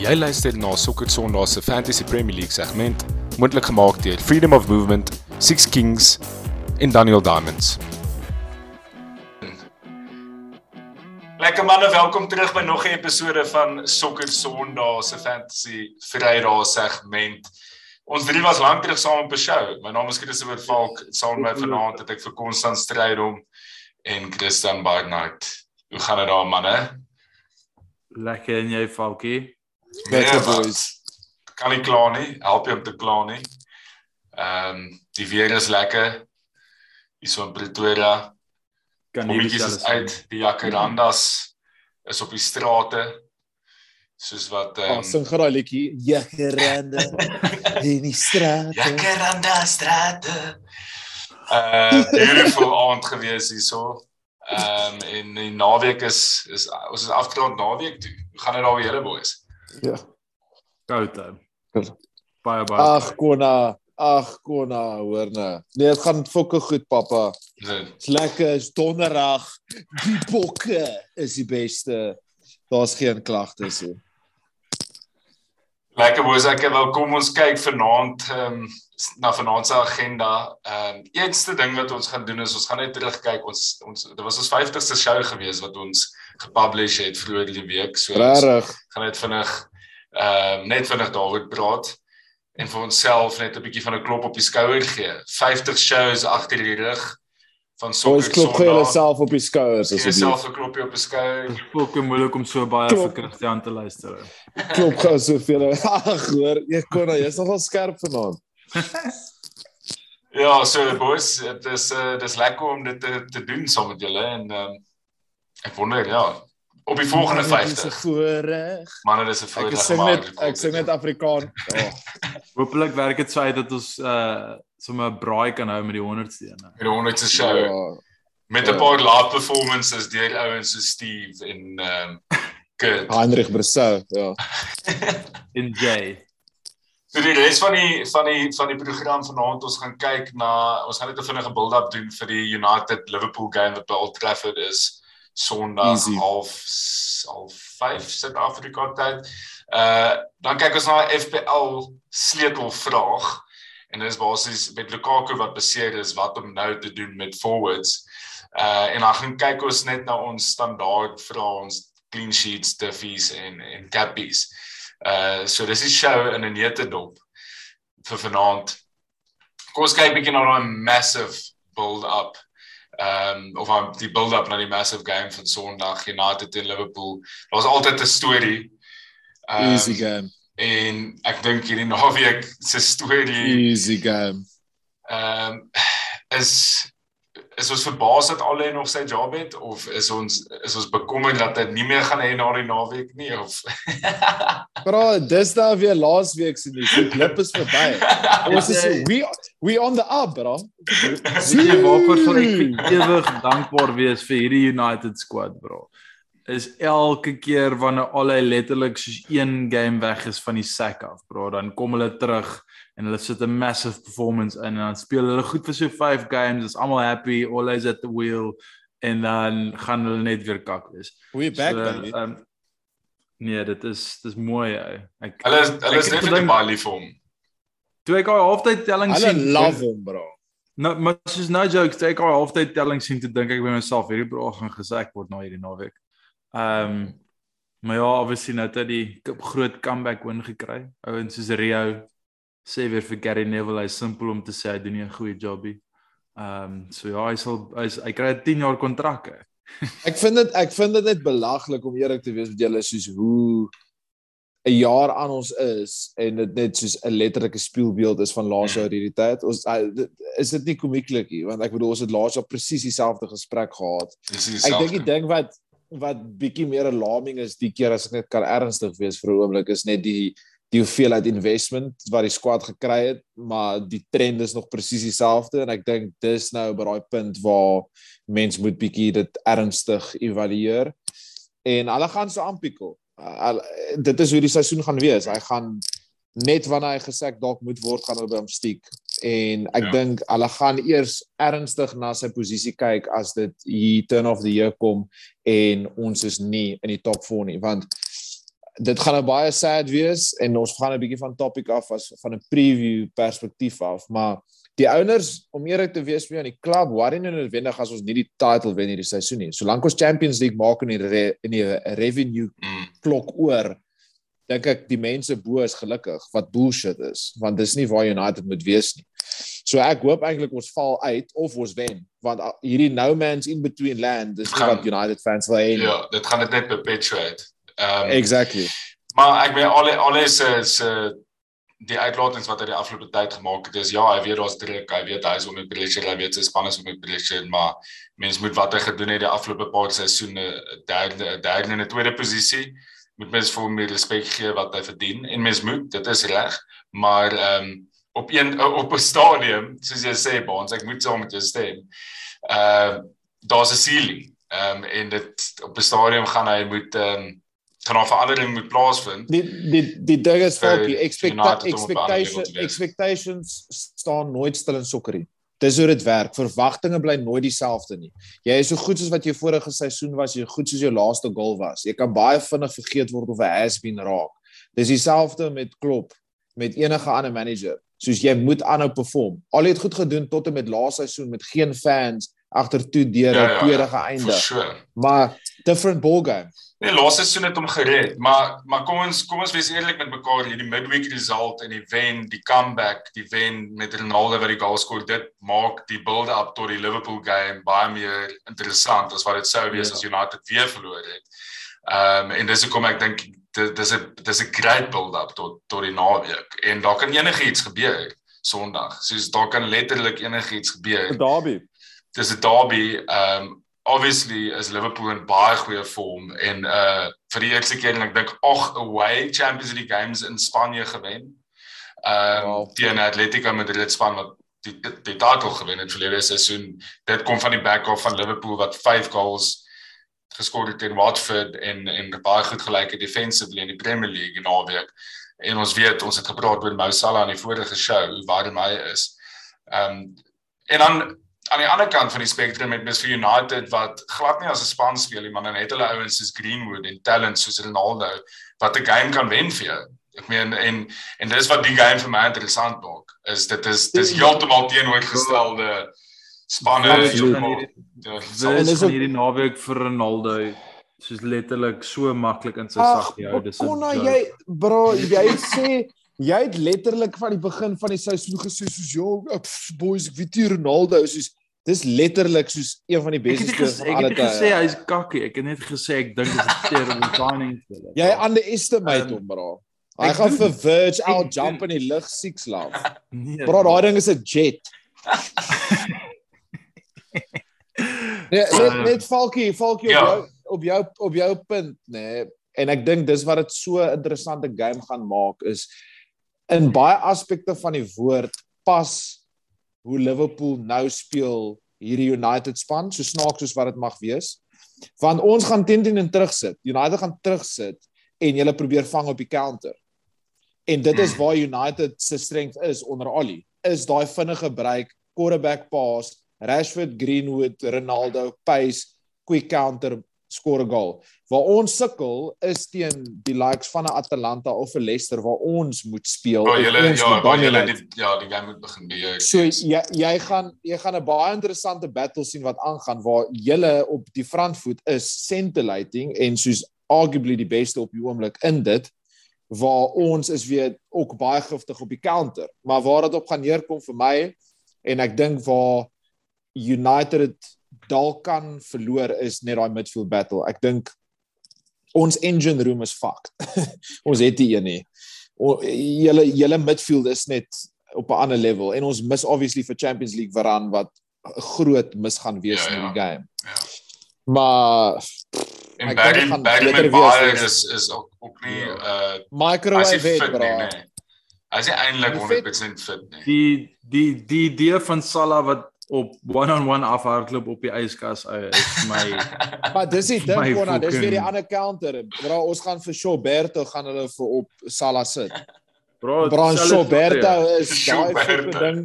Jy luister na Sokker Sondag se Fantasy Premier League segment, moontlik gemaak deur Freedom of Movement, Six Kings en Daniel Diamonds. Lekker manne, welkom terug by nog 'n episode van Sokker Sondag se Fantasy Vrydag segment. Ons drie was lank terug saam op 'n show. My naam is Christopher Falk. Saam met my vanaand het ek vir Konstant Strydom en Christian Barnard. Hoe gaan dit daar manne? Lekker en jy Falkie? Lekker Nee, boys. Kan nie kla nie. Help jy om te kla nie. Ehm um, die weer is lekker. Hier so in Pretoria. Kan nie Kommetjies is uit. Die jacarandas is op die strate. Soos wat ehm Oh, um, sing geraai liedjie. Jacaranda in die straat. Jacaranda strate. Uh beautiful aand gewees hierso. Ehm um, en die naweek is is ons is afgerond naweek toe. Hoe gaan dit daar by julle boys? Ja. Goed. Baie baie. Ag Konna, ag Konna, hoor nou. Nee, dit gaan fokke goed, pappa. Dis lekker, is donderdag. Die bokke is die beste. Daar's geen klagtes nie. Lekker boys, ek wil kom ons kyk vanaand ehm um, na vanaand se agenda. Ehm um, eerste ding wat ons gaan doen is ons gaan net terugkyk. Ons ons dit was ons 50ste show gewees wat ons gepublish het vroeër die week. So ons Regtig. gaan net vinnig ehm um, net vinnig daaroor praat en vir onsself net 'n bietjie van 'n klop op die skouer gee. 50 shows agter die rug van Ons sokker klop gee jouself op die skouers asseblief. Jouself 'n klopjie op die skouer. Dit is ook moeilik om so baie Klop. vir Christian te luister. Klop gou soveel. Ag hoor, jy Konna, jy's nogal skerp vanaand. Ja, so boys, dit is uh, dis lekker om dit te, te doen saam met julle en ehm um, ek wonder ja, op die volgende Dit is 'n 50. voorreg. Manne, dis 'n Ek voorreg. sing om net ek sing net Afrikaans. Oh. Hoopelik werk dit so uit dat ons uh sommer 'n braai kan hou met die 100ste een. ou. die 100ste show Ja. met 'n ja. paar live performances deur ouens so Steve en ehm um, Kurt. Heinrich Bressou, ja. En Jay. So die res van die van die van die program vanaand ons gaan kyk na ons gaan net 'n vinnige build-up doen vir die United Liverpool game wat by Old Trafford is Sondag Easy. half half 5 Suid-Afrika tyd. Uh dan kyk ons na 'n FPL sleutelvraag en dit is basies met Lukaku wat beseer is wat om nou te doen met forwards. Uh en dan gaan kyk ons net na ons standaard vrae ons clean sheets, diffies en en cappies. Uh so dis die show in 'n neutedop vir vanaand. Kom ons kyk bietjie na daai massive build up. Ehm um, of aan die build up na die massive game van Sondag United teen Liverpool. Daar's altyd 'n storie. Ehm, Easy game. En ek dink hierdie naweek se storie Easy game. ehm um, is is ons verbaas dat alle nog sy job het of is ons is ons bekommerd dat dit nie meer gaan hê na die naweek nie of Bro, dis nou weer laasweek se nuus. Die klip is verby. Ons is we we on the up, bro. Weet jy waarvoor sal ek ewig dankbaar wees vir hierdie United squad, bro. Is elke keer wanneer al hy letterlik soos een game weg is van die sack af, bro, dan kom hulle terug en hulle sit 'n massive performance in en dan speel hulle goed vir so 5 games, is almal happy, always at the wheel en dan gaan hulle net weer kak wees. We back So, baby. Um, nee, dit is dis mooi ou. Ek hulle is hulle is gedink- baie lief vir hom. toe ek al halftyd telling Hulle sien. love hom, bro. Nou, maar soos no jokes, toe ek al halftyd telling sien, toe dink ek by myself hierdie bro gaan gesek word na hierdie naweek. Ehm um, maar ja, obviously nou het hy die groot comeback win gekry. Ouens soos Rio sê weer vir Gary Neville, hy's simpel om te sê hy doen nie 'n goeie jobie. Ehm um, so ja, hy sal hy's hy kry 'n 10 jaar kontrak. Ek vind dit ek vind dit net belaglik om eerlik te wees met julle soos hoe 'n jaar aan ons is en dit net soos 'n letterlike spieelbeeld is van laas jaar hierdie tyd. Ons hy- is dit nie komieklik nie, want ek bedoel ons het laas jaar presies dieselfde gesprek gehad. Ek dink die ding wat wat bietjie meer 'n laming is die keer as ek net kan ernstig wees vir 'n oomblik is net die die hoeveelheid investment wat die squad gekry het, maar die trend is nog presies dieselfde en ek dink dis nou by daai punt waar mens moet bietjie dit ernstig evalueer. En hulle gaan so aanpikkel. Uh, dit is hoe die seisoen gaan wees. Hy gaan net wanneer hy gesek dalk moet word gaan hulle by hom stiek. En ek ja. dink hulle gaan eers ernstig na sy posisie kyk as dit hier turn of the year kom en ons is nie in die top 4 nie want dit gaan 'n baie sad wees en ons gaan 'n bietjie van topic af as van 'n preview perspektief af, maar die owners om eerlik te wees vir aan die klub, worry nie noodwendig as ons nie die title wen hierdie seisoen nie. Solank ons Champions League maak in die re, in die revenue Mm. klok oor, dink ek die mense bo is gelukkig wat bullshit is, want dis nie waar United moet wees nie. So ek hoop eintlik ons val uit of ons wen, want hierdie no man's in between land dis Gaan- wat United fans wil hê. Ja, dit gaan dit net perpetuate. Ehm um, Exactly. Maar ek weet al al se se die uitlatings wat hy die afgelope tyd gemaak het, is ja, hy weet daar's druk, hy weet hy is onder pressure, hy weet sy span is onder pressure, maar mens moet wat hy gedoen het die afgelope paar seisoene, derde derde en 'n tweede posisie, moet mens vir hom meer respek gee wat hy verdien en mens moet, dit is reg, maar ehm um, op een op 'n stadium, soos jy sê, Baans, ek moet saam met jou stem. Uh daar's 'n ceiling. Ehm um, en dit op 'n stadium gaan hy moet ehm um, gaan daar verandering moet plaasvind. Die die die ding is Vir expecta 'n level expectation expectations staan nooit stil in sokkerie. Dis hoe dit werk. Verwagtinge bly nooit dieselfde nie. Jy is so goed soos wat jou vorige seisoen was, jy is goed soos jou laaste goal was. Jy kan baie vinnig vergeet word of 'n has-been raak. Dis dieselfde met Klopp, met enige ander manager. Soos jy moet aanhou perform. Al het goed gedoen tot en met laaste seisoen met geen fans agter toe deure, Ja, ja, ja, tweede For geëindig. sure. Maar different ball game. Nee, laaste seisoen het hom gered, maar maar kom ons kom ons wees eerlik met mekaar, hierdie midweek result en die wen, die comeback, die wen met Ronaldo wat die goal skoor, dit maak die build-up tot die Liverpool game baie meer interessant as wat dit sou wees Ja. as United weer verloor het. Ehm um, en dis hoekom ek dink dis 'n dis 'n great build-up tot tot die naweek en daar kan enigiets gebeur Sondag. Soos daar kan letterlik enigiets gebeur. Derby. dis 'n derby. Um obviously is Liverpool in baie goeie vorm en uh vir die eerste keer en ek dink ag away Champions League games in Spanje gewen. Um Wow. teen Atletico Madrid span wat die die, die titel gewen het verlede seisoen. Dit kom van die back of van Liverpool wat 5 goals geskoor het teen Watford en en baie goed gelyk het defensively in die Premier League naweek. En ons weet ons het gepraat oor Mo Salah in die vorige show hoe warm hy is. Um en dan aan die ander kant van die spektrum het mens vir United wat glad nie as 'n span speel nie, maar dan het hulle ouens soos Greenwood en talent soos Ronaldo wat 'n game kan wen vir jou. Ek meen en en dis wat die game vir my interessant maak. Is dit is dis heeltemal teenoorgestelde spanne heeltemal- ja, Dis En hierdie naweek vir Ronaldo soos letterlik so maklik in sy Ag, sak hou. Dis 'n joke. jy bro, jy sê jy het letterlik van die begin van die seisoen gesê soos ja, boys, ek weet nie Ronaldo soos dis letterlik soos een van die Ek beste het spelers gesê van ek alle het nie gesê tye. hy's kakkie. Ek het net gesê ek dink dit is 'n terrible signing vir hulle. Jy underestimate Ehm, hom, bro. Hy ek gaan vir Verge ek out jump in die lug six love. Nee, Bro, daai ding is 'n jet. Nee, net Uh, net Falkie, Falkie op ja. jou op jou op jou punt, nê. Nee. En ek dink dis wat dit so 'n interessante game gaan maak is in baie aspekte van die woord pas hoe Liverpool nou speel hierdie United span, so snaaks soos wat dit mag wees. Want ons gaan teen teen en terugsit. United gaan terugsit en hulle probeer vang op die counter. En dit is waar United se strength is onder Ollie. Is daai vinnige break, quarterback pass, Rashford, Greenwood, Ronaldo, pace, quick counter, score 'n goal. Waar ons sukkel is teen die likes van 'n Atalanta of 'n Leicester waar ons moet speel. en julle ons ja, moet waar julle die ja, die game moet begin beheer. So jy jy gaan jy gaan 'n baie interessante battle sien wat aangaan waar julle op die frontvoet is scintillating en soos arguably die beste op die oomblik in dit waar ons is weer ook baie giftig op die counter. Maar waar dit op gaan neerkom vir my en ek dink waar United dit dalk kan verloor is net daai midfield battle. Ek dink ons engine room is fucked. ons het nie een nie. Julle julle midfield is net op 'n ander level en ons mis obviously vir Champions League Varane wat 'n groot mis gaan wees Ja, in ja. die game. Ja. Maar En ek Barry dink Barry beter met wees baie as- is is ook ook nie Ja. uh hy microwave is het bro. nie, nee. Hy is nie eintlik Die 100% fit nie. Die die die idee van Salah wat op one-on-one afhardloop op die yskas uh, is my Maar dis die ding Konna, dis weer die ander counter. Bro, ons gaan vir Shoberto gaan hulle vir op Salah sit. bro. Bro, Shoberto is daai tipe ding.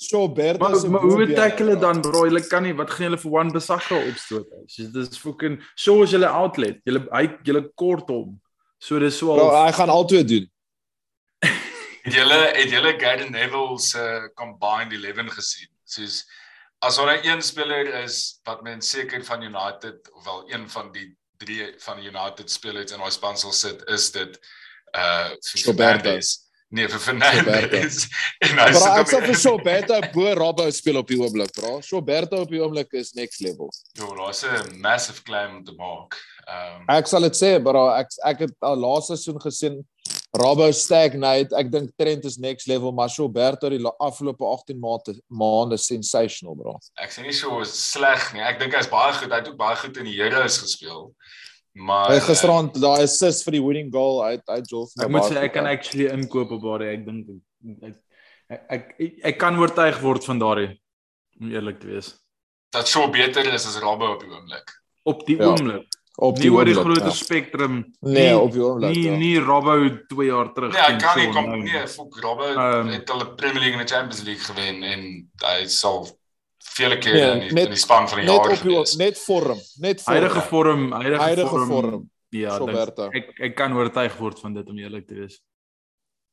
Shoberto Maar, is 'n maar hoe tackle hulle bro. dan bro? Hulle kan nie wat gaan julle vir one besakka opstoot? Dis dis fucking show as julle outlet. Julle hy julle kort hom. So dis so Bro, al hy gaan albei doen. Het julle het julle Gary Neville se combined 11 gesien? Soos as daar een speler is wat men seker van United of wel een van die drie van United spelers in daai span sal sit, is dit uh Roberto. Nee, vir Fernandes. En hy sit ek sal op vir Roberto bo Robbo speel op die oomblik, bro. Roberto op die oomblik is next level. Jo, daar's 'n massive claim om te maak. Ehm Ek sal dit sê, bro. Ek ek het al laaste seisoen gesien Robbo stagnate. Ek dink Trent is next level, maar Roberto die la- afgelope 18 maande maande sensational, bro. ek sê nie so sleg nie. Ek dink hy's baie goed. Hy het ook baie goed in die Heroes gespeel. Maar Hy eh, gisterand daai assist vir die winning goal uit uit Joel. ek moet sê ek kan actually inkoop op daardie. Ek dink ek ek, ek ek ek kan oortuig word van daardie om eerlik te wees. dat so beter is as Robbo op die oomblik. Op die Ja. oomblik. Op Nie oor die groter ja. spektrum. Nee, nie, op die oomblik. nie ja. nie Robbo 2 jaar terug. Nee, hy teen kan nie kom nou nee, fok Robbo Ehm. het al 'n Premier League en 'n Champions League gewen en hy sal vele kere Nee, in, die, net- in die span van die Net jaar op die gewees. net vorm, net vorm. Huidige vorm, huidige, Huidige vorm. vorm. Ja, dink, Roberto. ek ek kan oortuig word van dit om eerlik te wees.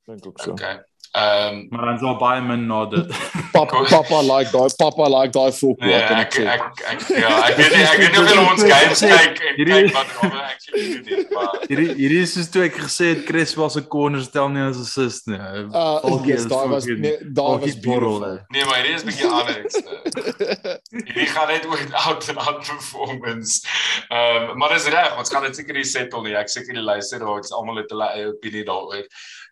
dink ook so. Okay. Ehm Maar dan sal baie min na dit. Papa papa like daai papa like daai fok nee, wat kan ek ek sê. ek ek ja, ek weet nie ek weet nie of hulle ons games kyk en Hierdie- kyk wat Robbo actually doen nie, maar Hierdie hierdie is soos toe ek gesê het Chris was 'n corner stel nie as assist nie. Uh Volkie yes, daai was nee, daai was beautiful. nee, maar hierdie is 'n bietjie anders. eh. Hierdie gaan net oor out and out performance. Ehm um, maar dis reg, ons gaan dit seker nie settle nie. Ek seker die luisteraars almal het hulle eie opinie daaroor.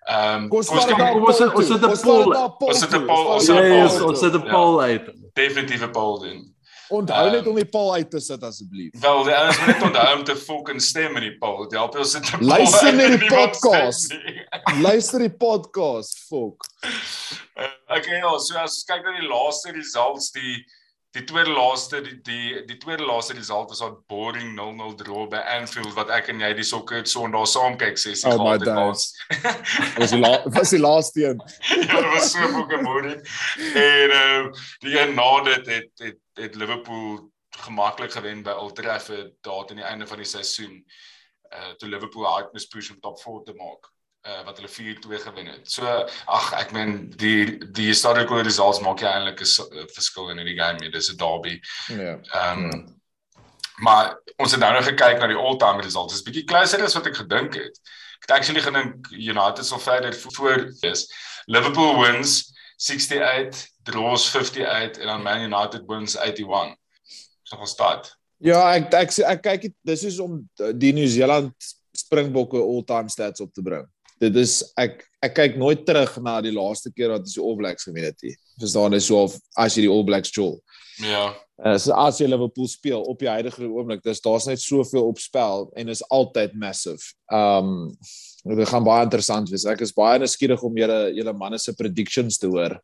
Ehm um, ons dit ons sit- poll ons toe. sit 'n Ons poll- dit ons sit 'n poll- ons sit 'n dit Ja, ja, poll ons toe. sit 'n Ja. poll uit. definitiewe poll doen. Onthou net Ehm, om die poll uit te sit asseblief. Wel, die ouens moet net onthou om te fucking stem in die poll. Die help ons sit 'n Luister net die podcast. Luister die podcast, fok. Uh, okay, ja, so as ons kyk na die laaste results, die die tweede laaste die die die tweede laaste result was 'n boring 0-0 draw by Anfield wat ek en jy die sokker Sondag saam kyk sessie Oh my gehad het. days. laas. Was die la was die laaste een. ja, dit was so fucking boring. En uh, die een na dit het het het Liverpool gemaklik gewen by Old Trafford daar teen die einde van die seisoen. Uh toe Liverpool hard moes push om top 4 te maak uh wat hulle 4-2 gewen het. So ag ek meen die die historical results maak jy eintlik 'n verskil in hierdie game. Dis 'n derby. Nee. Ehm um, Ja. maar ons het nou nog gekyk na die all-time results. Dit is bietjie closer as wat ek gedink het. Ek het actually gedink United sal verder vo- voor is. Liverpool wins 68, draws 58 en dan Man United wins 81. So gaan start. Ja, ek ek ek kyk dit- dis is om die Nieu-Seeland Springbokke all-time stats op te bring. Dit is ek ek kyk nooit terug na die laaste keer wat ons die All Blacks gewen het nie. Verstaan jy so of as jy die All Blacks jol. Ja. Uh, so as jy Liverpool speel op die huidige oomblik, dis daar's net soveel op spel en is altyd massive. Um dit gaan baie interessant wees. Ek is baie nuuskierig om julle julle manne se predictions te hoor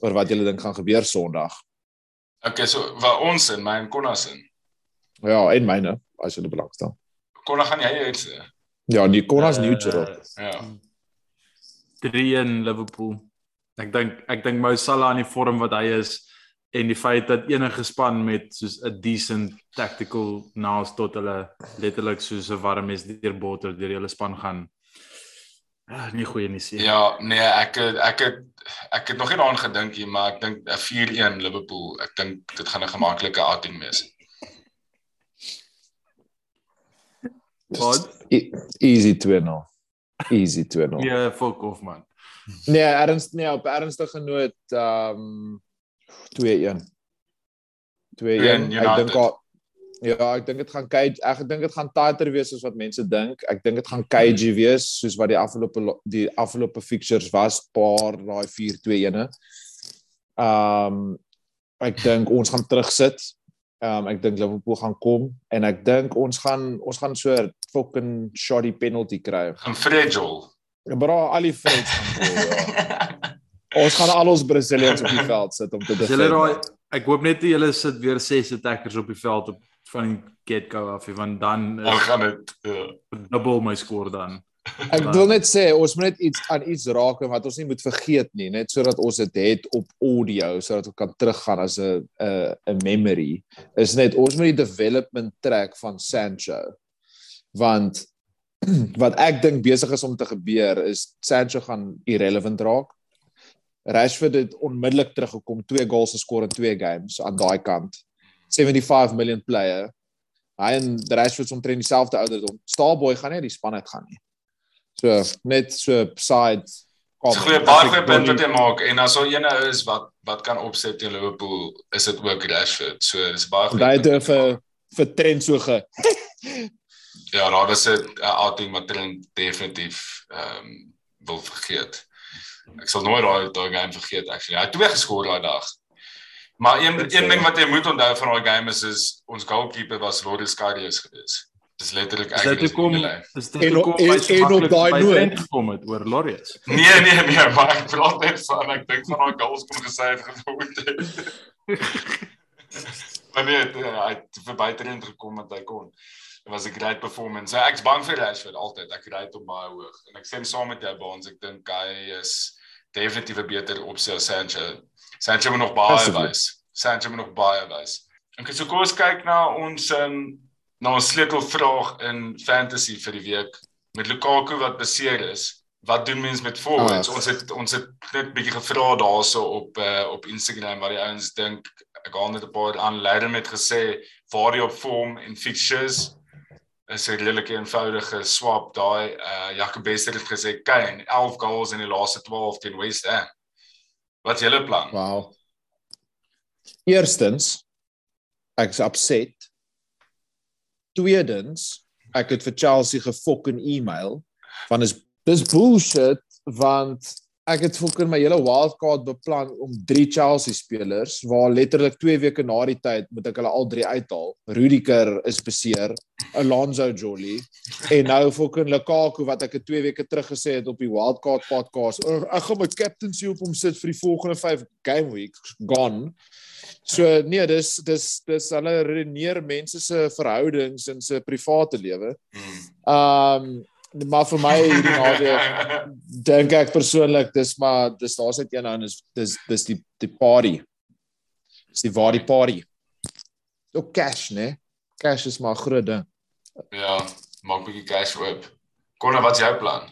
oor wat julle dink gaan gebeur Sondag. Okay, so waar ons in, my en Konna se. Ja, en myne as julle belangstel. Konna gaan jy uit. Ja, die Konnas Eh, neutral. Ja. 3-1 Liverpool. Ek dink ek dink Mo Salah in die vorm wat hy is en die feit dat enige span met soos 'n decent tactical nous tot hulle letterlik soos 'n warm mes deur botter deur die hele span gaan. Ah, nie goeie nie sien. Ja, nee, ek ek het ek het nog nie daaraan gedink nie, maar ek dink 'n 4-1 Liverpool. Ek dink dit gaan 'n gemaklike outing wees. Wat? E easy 2-0. Easy 2-0. Ja, fuck off man. Nee, erns nee, op ernstige noot um 2-1. 2-1. Ek dink al Ja, ek dink dit gaan cage ek dink dit gaan tighter wees as wat mense dink. Ek dink dit gaan cagey wees soos wat die afgelope lo- die afgelope fixtures was, paar daai 4-2-1. Um ek dink ons gaan terugsit. Um ek dink Liverpool gaan kom en ek dink ons gaan ons gaan so fucking shoddy penalty kry. Gaan fragile. Bra, al die Freds gaan gol, ja. Ons gaan al ons Brazilians op die veld sit om te As julle defend. daai ek hoop net julle sit weer ses attackers op die veld op van die get-go af nie, want dan Dan is gaan dit ja. dubbel my score dan. Ek wil net sê ons moet net iets aan iets raak wat ons nie moet vergeet nie, net sodat ons dit het op audio sodat ons kan teruggaan as 'n 'n 'n memory. Is net ons moet die development track van Sancho. Want wat ek dink besig is om te gebeur is Sancho gaan irrelevant raak. Rashford het onmiddellik teruggekom, twee goals geskor in twee games aan daai kant. 75 million player. Hy en Rashford omtrent dieselfde ouderdom. Starboy gaan nie die span uit gaan nie. So net so side Dis goeie baie goeie punt wat jy maak en as al ene is wat wat kan opset teen Liverpool, is dit ook Rashford. So dis baie goeie. Hy het vir vir trend so ge Ja, daar was 'n outing wat trend definitief ehm um, wil vergeet. Ek sal nooit daai daai game vergeet actually. Hy het twee geskor daai dag. Maar een een ding wat jy moet onthou van daai game is is ons goalkeeper was Loris Karius geweest. Dis letterlik Is dit hoekom is dit En op- hoekom hy so en- op daai noot- Trent gekom het oor Lorius? Nee nee nee, maar ek praat net van ek dink van daai goals kon gesê het geword het. maar nee, het, uh, hy het verby trend gekom wat hy kon. Dit was 'n great performance. So, ek's bang vir Rashford altyd. Ek ry hom baie hoog en ek stem saam met jou Baans. Ek dink hy is definitief 'n beter opsie as Sancho. Sancho moet nog baie wys. Sancho moet nog baie wys. En so kom ons kyk na ons um, na ons sleutelvraag in fantasy vir die week met Lukaku wat beseer is. Wat doen mens met forwards? Ah. Ons het ons het net bietjie gevra daarso op uh, op Instagram wat die ouens dink. Ek gaan net 'n paar aan Leiden het gesê waar die op vorm en fixtures is 'n redelike eenvoudige swap daai uh Jacob Bester het gesê Kane 11 goals in die laaste 12 teen West Ham. Wat is julle plan? Wow. Eerstens ek's upset. Tweedens, ek het vir Chelsea gefokken e-mail want is dis bullshit want ek het fucking my hele wildcard beplan om 3 Chelsea spelers waar letterlik 2 weke na die tyd moet ek hulle al 3 uithaal. Rudiger is beseer, Alonso Jolie en nou fucking Lukaku wat ek 'n 2 weke terug gesê het op die wildcard podcast. "Oh, Ek gaan my captaincy op hom sit vir die volgende 5 game weeks gone. So nee, dis dis dis hulle redeneer mense se verhoudings en se private lewe. Hmm. Um maar vir my hierdie naweek dink ek persoonlik dis maar dis daar's net een en dis dis dis die die party. Dis die waar die party. Ook cash, né? Cash is maar 'n groot ding. ja, maak 'n bietjie cash oop. Konne, wat's jou plan?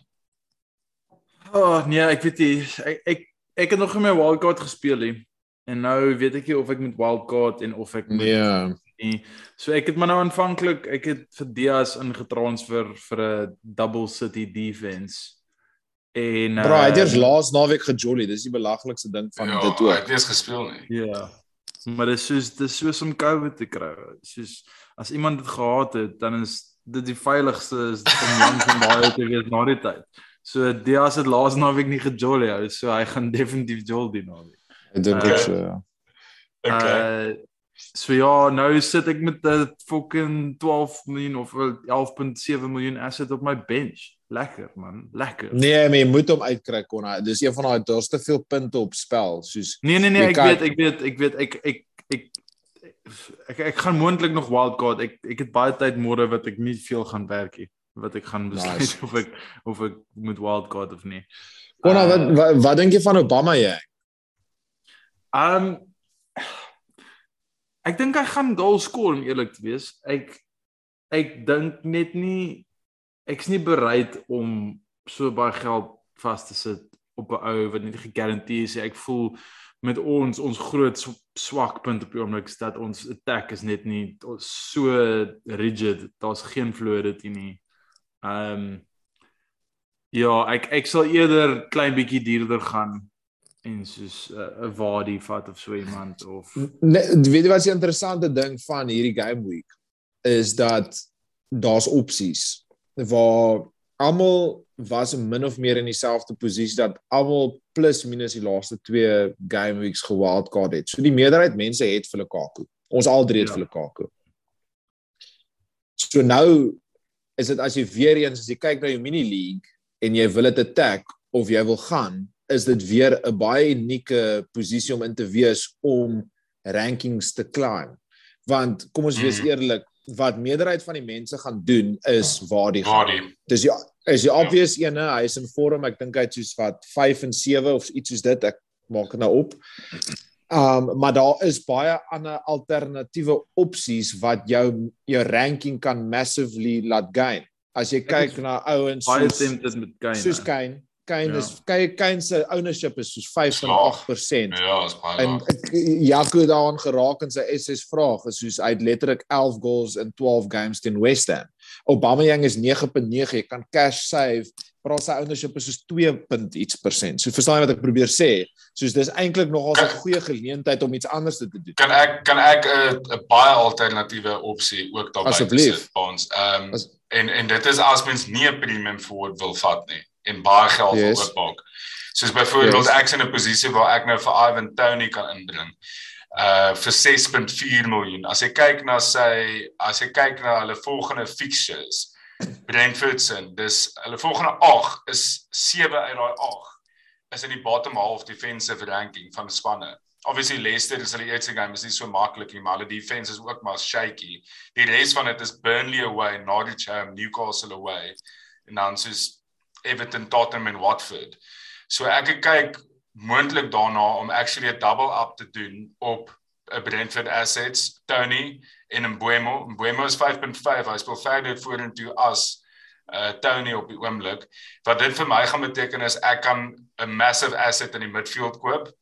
Oh nee, ek weet nie. Ek ek ek het nog nie my wildcard gespeel nie. En nou weet ek nie of ek met wildcard en of ek moet Nee. Nie. So ek het maar nou aanvanklik ek het vir Diaz ingetransfer vir 'n double city defense. En Bro, hy het eers uh, laas naweek gejolly. Dis die belaglikste ding van ja, dit Hy ook. het nie eens gespeel nie. Ja. Maar dit is soos dit is soos om COVID te kry. Soos as iemand dit gehad het, dan is dit die veiligste is om lank en baie te wees na die tyd. So Diaz het laas naweek nie gejolly hou, so hy gaan definitief jol die naweek. Ek dink Uh, ook so. ja. Okay. Uh so ja, nou sit ek met 'n fucking 12 miljoen of 11.7 miljoen asset op my bench. Lekker man, lekker. Nee, maar jy moet hom uitkry kon. Dis een van daai daar's te veel punte op spel, soos Nee nee nee, ek kan- weet, ek weet, ek weet ek ek ek ek, ek gaan moontlik nog wildcard. Ek ek het baie tyd môre wat ek nie veel gaan werk nie, wat ek gaan besluit Nice. of ek of ek moet wildcard of nie. Konna, Uh, wat wat, wat dink jy van Obama jy? Um ek dink hy gaan goal score om eerlik te wees. Ek ek dink net nie ek's nie bereid om so baie geld vas te sit op 'n ou wat nie gegarandeer is. Ek voel met ons ons groot sw- swakpunt op die oomblik is dat ons attack is net nie so rigid. Daar's geen fluidity nie. Um ja, ek ek sal eerder klein bietjie duurder gaan en soos 'n uh, 'n Wadi vat of so iemand of Nee, weet jy wat die interessante ding van hierdie game week is dat daar's opsies waar almal was min of meer in dieselfde posisie dat almal plus minus die laaste twee game weeks gewildcard het. So die meerderheid mense het vir Lukaku. Ons al drie het Ja. vir Lukaku. So nou is dit as jy weer eens as jy kyk na jou mini league en jy wil dit attack of jy wil gaan, is dit weer 'n baie unieke posisie om in te wees om rankings te climb. Want kom ons wees Mm. eerlik, wat meerderheid van die mense gaan doen is waar die. Waar die Dis ja, is die obvious ene, hy is in vorm. Ek dink hy het soos wat 5 en 7 of iets soos dit. Ek maak dit nou op. Um maar daar is baie ander alternatiewe opsies wat jou jou ranking kan massively laat gain. as jy kyk is na ouens Baie soos tempted met Kane. soos. Kane, Kane Ja. is Kane, Kane se ownership is soos 5.8%. Ja, is baie En Jaco daaraan geraak in sy SS vraag is soos hy het letterlik 11 goals in 12 games teen West Ham. Aubameyang is 9.9, jy kan cash save, maar sy ownership is soos 2. punt iets persent. So verstaan jy wat ek probeer sê? Soos dis eintlik nogal 'n goeie geleentheid om iets anders te doen. Kan ek kan ek 'n 'n baie alternatiewe opsie ook daarby sit ons. Ehm As- en en dit is as mens nie 'n premium forward wil vat nie en baie geld wil Yes. oopmaak. Soos byvoorbeeld Yes. ek's in 'n posisie waar ek nou vir Ivan Toney kan inbring. Uh vir 6.4 miljoen. As jy kyk na sy as jy kyk na hulle volgende fixtures, Brentford se, dis hulle volgende 8 is 7 uit daai 8 is in die bottom half defensive ranking van spanne. Obviously Leicester is hulle eerste game is nie so maklik nie, maar hulle defense is ook maar shaky. Die res van dit is Burnley away, Norwich home, Newcastle away en dan soos Everton, Tottenham en Watford. So ek kyk moontlik daarna om actually 'n double up te doen op 'n Brentford assets, Tony en Mbuemo. Mbuemo is 5.5, hy speel verder vorentoe as uh Tony op die oomblik. Wat dit vir my gaan beteken is ek kan 'n massive asset in die midfield koop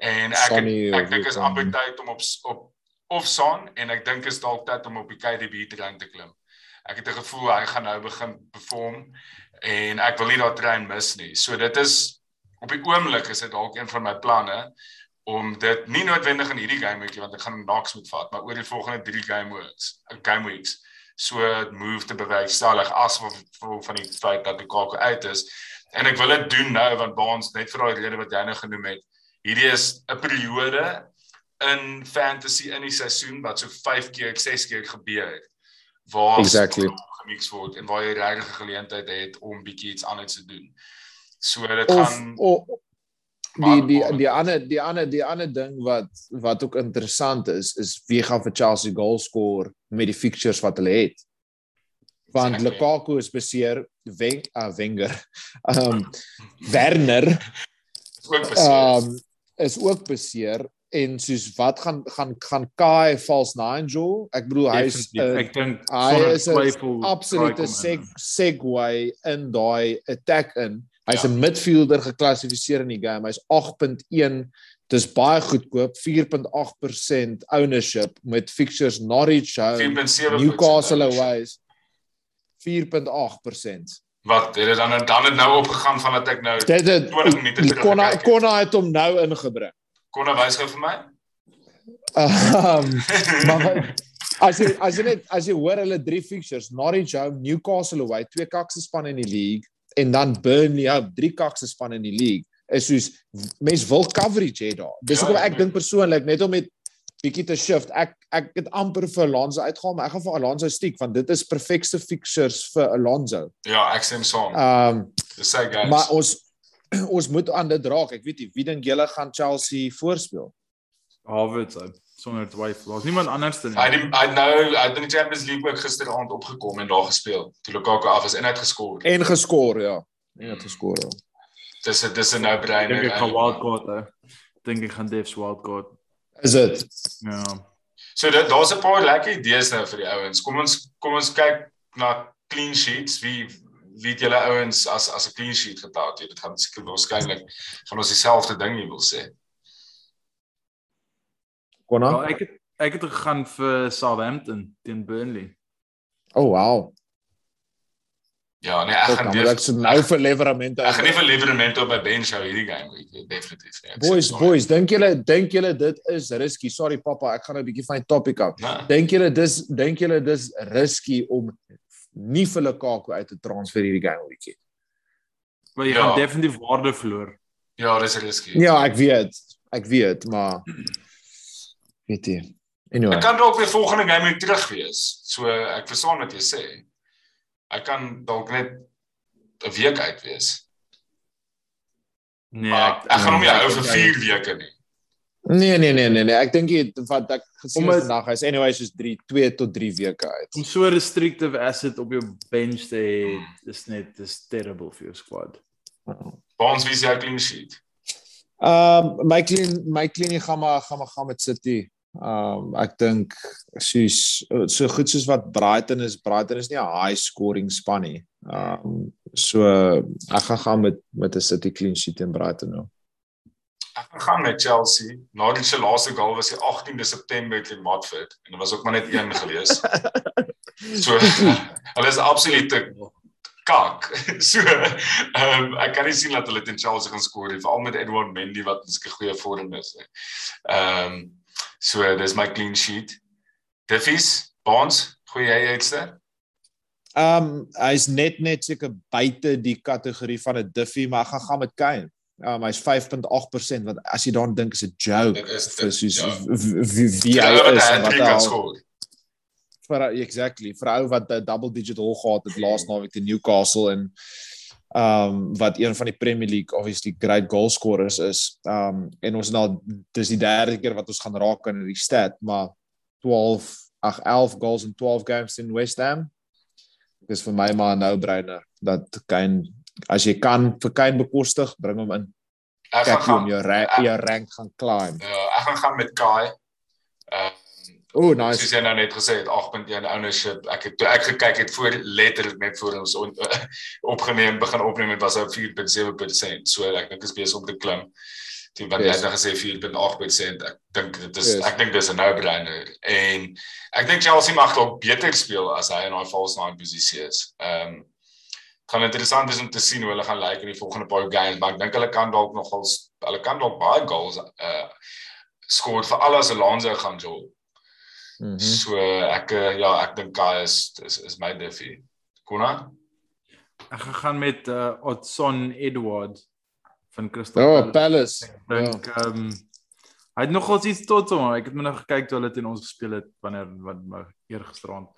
en ek Sonny ek of dink is amper tyd om op op of Son en ek dink is dalk tyd om op die KDB trein te klim. Ek het 'n gevoel hy gaan nou begin perform en ek wil nie daai trein mis nie. So dit is op die oomblik is dit dalk een van my planne om dit nie noodwendig in hierdie game weekie want ek gaan Knox moet vat, maar oor die volgende 3 game weeks, game weeks so move te bewerkstellig as gevolg van die feit dat Lukaku uit is. En ek wil dit doen nou want Baans net vir daai rede wat jy nou genoem het. Hierdie is 'n periode in fantasy in die seisoen wat so 5 keer, 6 keer gebeur het waar Exactly. Gemix word en waar jy regtig 'n geleentheid het om bietjie iets anders te doen. So dit Of gaan of die die aanpakken. die ander die ander die ander ding wat wat ook interessant is is wie gaan vir Chelsea goal score met die fixtures wat hulle het. Want Exactly. Lukaku is beseer, Wen uh, Wenger. Ehm um, Werner ook beseer. ehm um, is ook beseer en soos wat gaan gaan gaan Kai False Nigel? Ek bedoel Definitief. uh, Ek dink hy is 'n absolute seg, segue in daai attack in. Hy's Ja. 'n midfielder geklassifiseer in die game. Hy's 8.1. Dis baie goedkoop, 4.8% ownership met fixtures Norwich, home, 4.7 Newcastle away. 4.8%. Wat het dit dan dan het nou opgegaan van dat ek nou Dit het 20 minute terug kon het. kon hy het hom nou ingebring. Kon hy wys gou vir my? Um, maar as jy as jy net as jy hoor hulle drie fixtures, Norwich home, Newcastle away, twee kakse spanne in die league en dan Burnley home, drie kakse spanne in die league. Is soos mense wil coverage hê daar. Dis Ja, hoekom ek ek dink persoonlik net om met bietjie te shift. Ek ek het amper vir Alonso uitgehaal, maar ek gaan vir Alonso stiek want dit is perfekte fixtures vir Alonso. ja, ek stem saam. Um Dis sy guys. maar ons ons moet aan dit raak. Ek weet nie wie dink julle gaan Chelsea voorspeel. Havertz sonder twyfel. Daar's niemand anders dan Hy hy nou hy het in die Champions League ook gisteraand opgekom en daar gespeel. Toe Lukaku af is en hy het geskor. En geskor, ja. En het geskor. Ja. Dis 'n dis 'n dink no-brainer. ek gaan wildcard hou. Dink ek gaan Devs wildcard. Is dit? Ja. So dit daar's 'n paar lekker idees nou vir die ouens. Kom ons kom ons kyk na clean sheets. Wie wie het julle ouens as as 'n clean sheet getout? Dit gaan seker waarskynlik van ons dieselfde ding hier wil sê. Konna? Wel, ek het ek het gegaan vir Southampton teen Burnley. Oh wow. Ja, nee, ek gaan gaan weer ek so nou vir leveramente. Ek gaan nie vir Liverpool op my bench hou hierdie game nie, definitief nie. Ek Boys, boys, dink julle dink julle dit is risky? Sorry pappa, ek gaan nou 'n bietjie van die topic af. Nee. Dink julle dis dink julle dis risky om nie vir Lukaku uit te transfer hierdie game weekie? Maar jy Ja. gaan definitief waarde verloor. Ja, dis risky. Ja, ek weet. Ek weet, maar weet jy. Anyway. Ek kan dalk weer volgende game week terug wees. So ek verstaan wat jy sê. Ek kan dalk net 'n week uit wees. Nee, Maar ek gaan hom nie ek hou vir hy- 4 weke nie. Nee nee nee nee nee, ek dink jy wat ek gesien het vandag is anyway soos 3 2 tot 3 weke uit. om so restrictive asset op jou bench te hê, is net dis terrible vir jou squad. Baans wie is jou clean sheet? Ehm um, my clean my clean gaan maar gaan maar gaan met City. Um ek dink soos so goed soos wat Brighton is, Brighton is nie 'n high scoring span nie. Um so ek gaan gaan met met 'n City clean sheet in Brighton nou. Ek gaan gaan met Chelsea. Nadat se laaste goal was die 18de September teen Watford en dit was ook maar net een gewees. So hulle is absolute kak. So ehm um, ek kan nie sien dat hulle teen Chelsea gaan skoor nie, veral met Edward Mendy wat in goeie vorm is. Ehm um, so dis my clean sheet. Diffies, Bonds, goeie jy uitste? Um hy's net net seker buite die kategorie van 'n Diffie, maar ek gaan gaan met Kane. Um hy's 5.8% want as jy daaraan dink is 'n joke. Dit is vir soos ja. wie wie hy wat is en wat hy al- vir exactly vir ou wat 'n double digit hol gehad het laas naweek teen Newcastle en um wat een van die Premier League obviously great goal scorers is. Um en ons nou dis die derde keer wat ons gaan raak aan die stat, maar 12 ag 11 goals in 12 games in West Ham. Dis vir my maar 'n no-brainer dat Kane as jy kan vir Kane bekostig, bring hom in. Ek Kyk gaan om jou ra jou rank gaan climb. Ja, ek gaan gaan met Kai. Ehm O, oh, Nice. Soos jy nou net gesê het 8.1 ownership. Ek het toe ek gekyk het voor letterlik net voor ons on, opgeneem begin opneem het was hy op 4.7%. So ek dink is besig om te klim. Toe want jy Yes. het nou gesê 4.8%. Ek dink dit is Yes. ek dink dis 'n no-brainer en ek dink Chelsea mag dalk beter speel as hy in daai false nine posisie is. Ehm um, gaan interessant wees om te sien hoe hulle gaan lyk in die volgende paar games, maar ek dink hulle kan dalk nogal hulle kan dalk baie goals uh skoor vir al as Alonso gaan jol. Mhm. So ek eh, ja, ek dink Kai is is is my diffie. Kona? Ek gaan met uh, Otson Edward van Crystal Oh, Palace. Palace. Ek Ja. dink ehm um, hy het nogals iets tot hom. Ek het my nog gekyk toe hulle teen ons gespeel het wanneer wat wat eergisterand.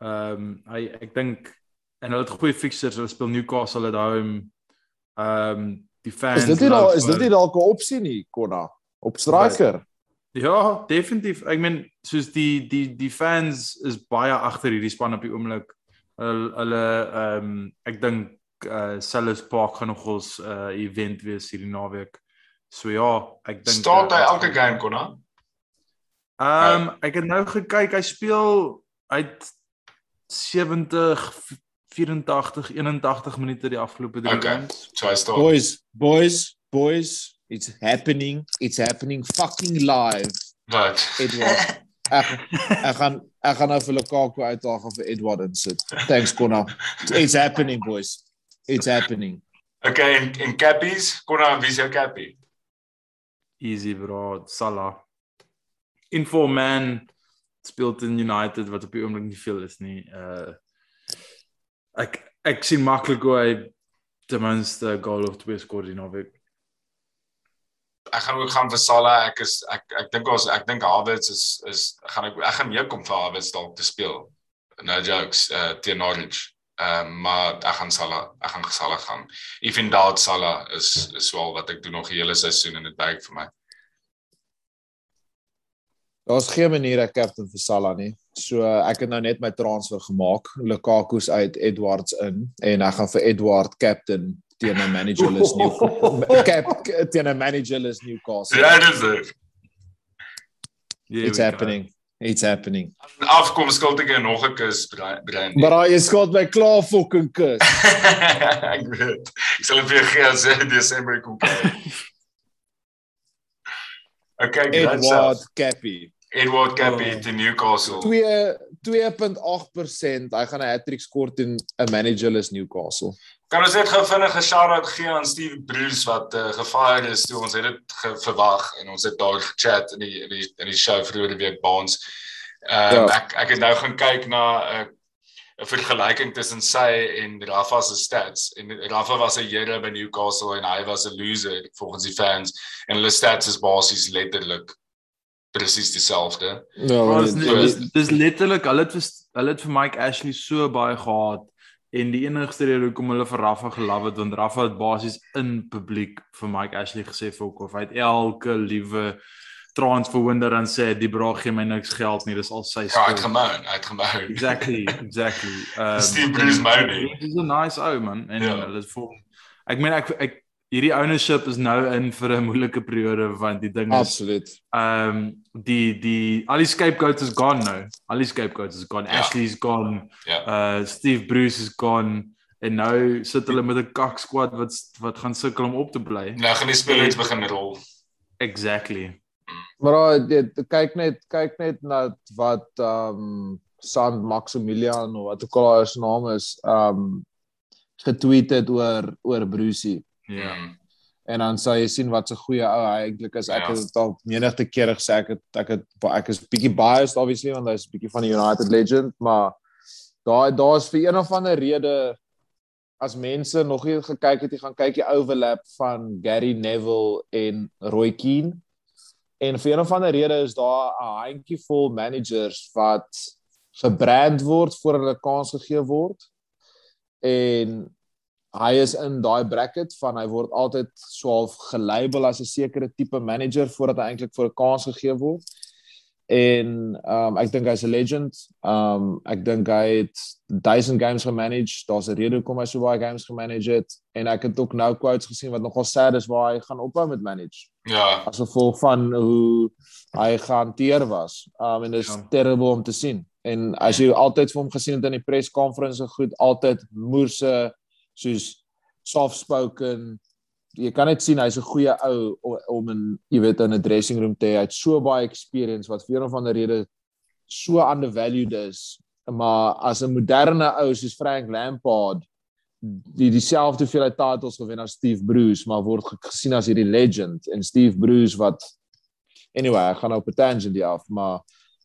Ehm um, hy ek dink en hulle het goeie fixtures. Hulle speel Newcastle at home. Ehm um, die fans Is dit nie is dit nie dalk 'n opsie nie, Konna? Op striker. Ja, definitief. Ek meen soos die die die fans is baie agter hierdie span op die oomblik. Hulle hulle ehm um, ek dink uh Sellers Park gaan nog ons uh event wees hierdie naweek. So ja, ek dink Start hy uh, elke game Kona? Ehm um, ek het nou gekyk, hy speel uit 70 84 81 minute die afgelope drie Okay. games. So hy start. Boys, boys, boys, it's happening. It's happening fucking live. Wat? Edward. Ek ek gaan ek gaan nou vir Lukaku uitdaag of vir Edward insit. Thanks Konna. It's happening boys. It's happening. Okay, en en cappies, Kona, wie is jou cappie? Easy bro, Salah. Info man speel in United wat op die oomblik nie veel is nie. Uh ek ek sien maklik hoe hy ten minste 'n goal of twee skoor die naweek. Ek gaan ook gaan vir Salah. Ek is ek ek dink ons ek dink Havertz is is gaan ek ek gaan juk om vir Havertz dalk te speel. No jokes, uh teen Norwich. Ehm um, maar ek gaan Salah, ek gaan Salah gaan. Even doubt Salah is is wel wat ek doen nog die hele seisoen en dit werk vir my. Daar's geen manier ek captain vir Salah nie. So ek het nou net my transfer gemaak. Lukaku's uit, Edwards in en ek gaan vir Edward captain teen 'n managerless new cap teen 'n managerless Newcastle. Ja, dis dit. Yeah, It's happening. It's happening. Afkom skuld ek jou nog 'n kus brein. Maar is skuld my klaar fucking kus. ek weet. Ek sal vir jou gee as Desember kom kyk. Okay, Edward Cappy. Edward Cappy Oh. te Newcastle. 2 2.8%. Hy gaan 'n hattrick skoor teen 'n managerless Newcastle. Kan ons net gou vinnig 'n shout-out gee aan Steve Bruce wat uh, gefire is toe ons het dit verwag en ons het daar gechat in die in die in die show vroeër die week baans. Ehm um, Ja. ek ek het nou gaan kyk na 'n uh, 'n vergelyking tussen sy en Rafa se stats. En Rafa was 'n here by Newcastle en hy was 'n loser volgens die fans en hulle stats is basies letterlik presies dieselfde. Ja, Maar dit- dis so- dis, letterlik hulle het vers- hulle het vir Mike Ashley so baie gehaat en die enigste rede hoekom hulle vir Rafa gelove het want Rafa het basies in publiek vir Mike Ashley gesê vir of hy het elke liewe transfer window dan sê die bra gee my niks geld nie dis al sy Ja, skuld. hy het gemoun. Exactly, exactly. Um, Steve Bruce moaning. Dis 'n nice ou man en Ja. hulle het vol Ek meen ek ek hierdie ownership is nou in vir 'n moeilike periode want die ding is Absoluut. ehm um, die die al die scapegoats is gone nou. Al die scapegoats is gone. Ja. Ashley's gone. Ja. Uh Steve Bruce is gone en nou sit hulle met 'n kak squad wat wat gaan sukkel om op te bly. Nou gaan die spelers begin rol. Exactly. Maar dit kyk net kyk net na wat um Sand Maximilian of wat ook al haar naam is, um getweet het oor oor Brucey. Ja. Mm. En dan sal jy sien wat 'n goeie ou hy eintlik is. Ek Ja. het dit al menigte kere gesê ek het ek het ek is bietjie biased obviously want hy's bietjie van die United legend, maar daar daar's vir een of ander rede as mense nog nie gekyk het, jy gaan kyk die overlap van Gary Neville en Roy Keane. En vir een of ander rede is daar 'n handjievol managers wat gebrand word voor hulle kans gegee word. En hy is in daai bracket van hy word altyd swaalf gelabel as 'n sekere tipe manager voordat hy eintlik vir 'n kans gegee word. En um ek dink hy's 'n legend. Um ek dink hy het 1000 games gemanage. Daar's 'n rede hoekom hy so baie games gemanage het en ek het ook nou quotes gesien wat nogal sad is waar hy gaan ophou met manage Ja. as gevolg van hoe hy gehanteer was. Um en dit is Ja. terrible om te sien. En as jy altyd vir hom gesien het in die perskonferensie goed, altyd moerse soos soft spoken. Jy kan net sien hy's 'n goeie ou om in jy weet in 'n dressing room te hê. Hy het so baie experience wat vir een of ander rede so undervalued is. Maar as 'n moderne ou soos Frank Lampard die dieselfde hoeveelheid titles gewen as Steve Bruce, maar word ge- gesien as hierdie legend en Steve Bruce wat anyway, ek gaan nou op 'n tangent hier af, maar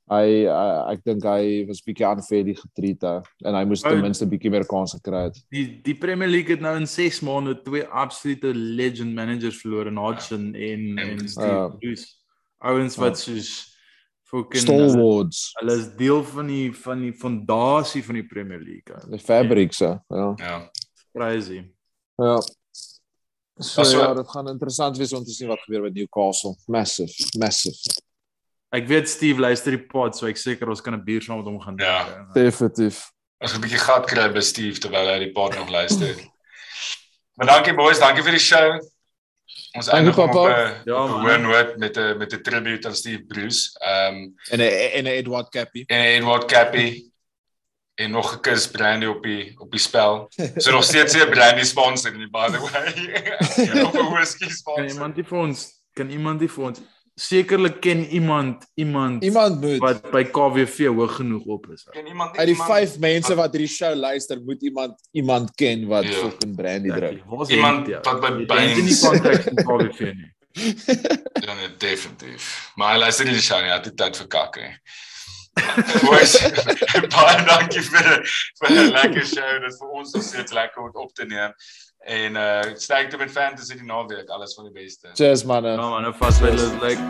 hy uh, ek dink hy was bietjie unfairly getreat hè, en hy moes Oh. ten minste bietjie meer kans gekry het. Die die Premier League het nou in 6 maande twee absolute legend managers verloor in Hodgson en en Steve Ja. Bruce. Ouens wat soos fucking Stalwarts, Hulle is deel van die van die fondasie van die Premier League. ou. die fabrics hè. Ja. Ja. Crazy. Ja. So, Ja, so- ja, dit gaan interessant wees om te sien wat gebeur met Newcastle. Massive, massive. Ek weet Steve luister die pod, so ek seker ons kan 'n bier saam met hom gaan Ja. drink. Definitief. As 'n bietjie gat kry by Steve terwyl hy die pod nog luister. maar dankie boys, dankie vir die show. Ons eindig op papa. 'n Ja, hoë noot met 'n met 'n tribute aan Steve Bruce. Ehm um, En 'n en 'n Edward Cappy. en Edward Cappy en nog 'n kus brandy op die op die spel. So nog steeds 'n brandy sponsor in die by the way. of 'n whisky Kan sponsor. iemand die vir ons kan iemand die vir ons sekerlik ken iemand iemand, Iemand moet wat by KWV hoog genoeg op is. Ken iemand uit die iemand- vyf mense wat hierdie show luister, moet iemand iemand ken wat Ja. fucking brandy drink. Waar's Iemand Henk, wat by Henk Baines- in die kontrak van KWV nie. Ja, nee, definitief. Maar hy luister nie die show nie, hy het die tyd vir kak nie. Boys, baie dankie vir vir 'n lekker show. Dit vir ons nog steeds lekker om op te neem. En uh sterkte met fantasy die naweek. Alles van die beste. Cheers manne. Ja man, nou vas by is like